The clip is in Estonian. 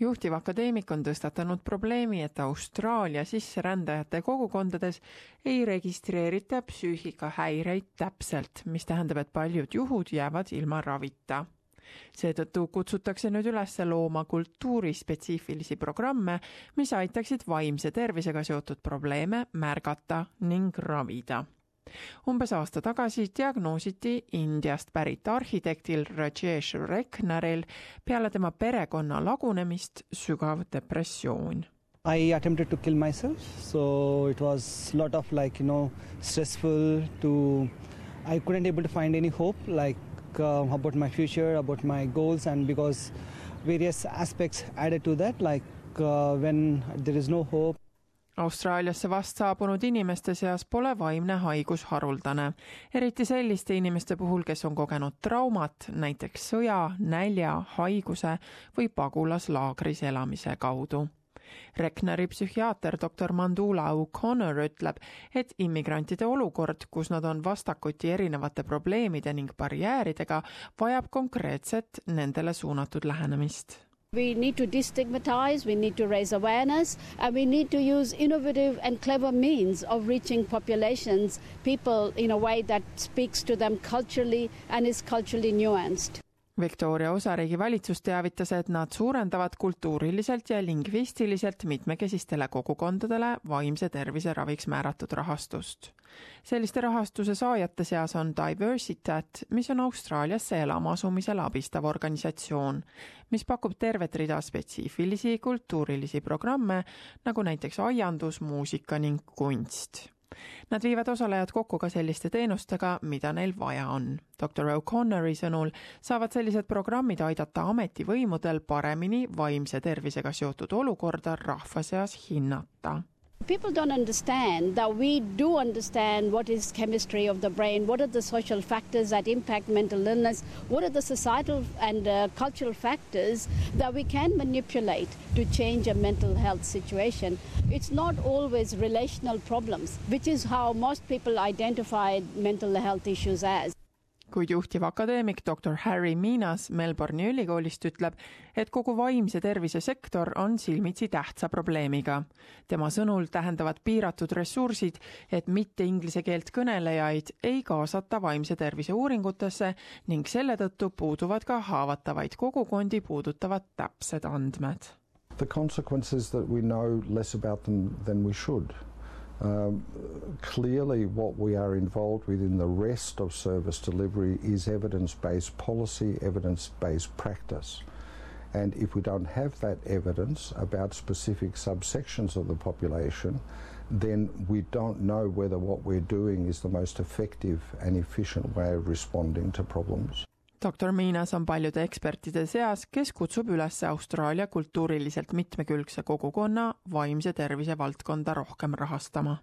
juhtiv akadeemik on tõstatanud probleemi, et Austraalia sisserändajate kogukondades ei registreerita psüühikahäireid täpselt, mis tähendab, et paljud juhud jäävad ilma ravita. Seetõttu kutsutakse nüüd üles looma kultuurispetsiifilisi programme, mis aitaksid vaimse tervisega seotud probleeme märgata ning ravida umbes aasta tagasi diagnoositi Indiast pärit arhitektil Rajesh Reknaril peale tema perekonna lagunemist sügav depressioon I attempted to kill myself, so it was a lot of like you know stressful. To I couldn't able to find any hope like uh, about my future, about my goals, and because various aspects added to that, like uh, when there is no hope. Austraaliasse vast saabunud inimeste seas pole vaimne haigus haruldane, eriti selliste inimeste puhul, kes on kogenud traumat, näiteks sõja, nälja, haiguse või pagulaslaagris elamise kaudu. Rekneri psühhiaater doktor Mandula O'Connor ütleb, et immigrantide olukord, kus nad on vastakuti erinevate probleemide ning barjääridega, vajab konkreetset nendele suunatud lähenemist We need to destigmatize, we need to raise awareness, and we need to use innovative and clever means of reaching populations, people in a way that speaks to them culturally and is culturally nuanced. Victoria osariigi valitsus teavitas, et nad suurendavad kultuuriliselt ja lingvistiliselt mitmekesistele kogukondadele vaimse tervise raviks määratud rahastust. selliste rahastuse saajate seas on Diversitat, mis on Austraaliasse elama asumisel abistav organisatsioon, mis pakub tervet rida spetsiifilisi kultuurilisi programme, nagu näiteks aiandus, muusika ning kunst Nad viivad osalejad kokku ka selliste teenustega, mida neil vaja on. doktor O'Connori sõnul saavad sellised programmid aidata ametivõimudel paremini vaimse tervisega seotud olukorda rahva seas hinnata People don't understand that we do understand what is chemistry of the brain, what are the social factors that impact mental illness, what are the societal and uh, cultural factors that we can manipulate to change a mental health situation. It's not always relational problems, which is how most people identify mental health issues as. Kuid juhtiv akadeemik doktor Harry Minas Melbourne'i ülikoolist ütleb, et kogu vaimse tervise sektor on silmitsi tähtsa probleemiga. tema sõnul tähendavad piiratud ressursid, et mitte inglise keelt kõnelejaid ei kaasata vaimse tervise uuringutesse ning selle tõttu puuduvad ka haavatavaid kogukondi puudutavad täpsed andmed. The consequences that we know less about them than we should Um, clearly, what we are involved with in the rest of service delivery is evidence based policy, evidence based practice. And if we don't have that evidence about specific subsections of the population, then we don't know whether what we're doing is the most effective and efficient way of responding to problems. Doktor Miinas on paljude ekspertide seas, kes kutsub üles Austraalia kultuuriliselt mitmekülgse kogukonna vaimse tervise valdkonda rohkem rahastama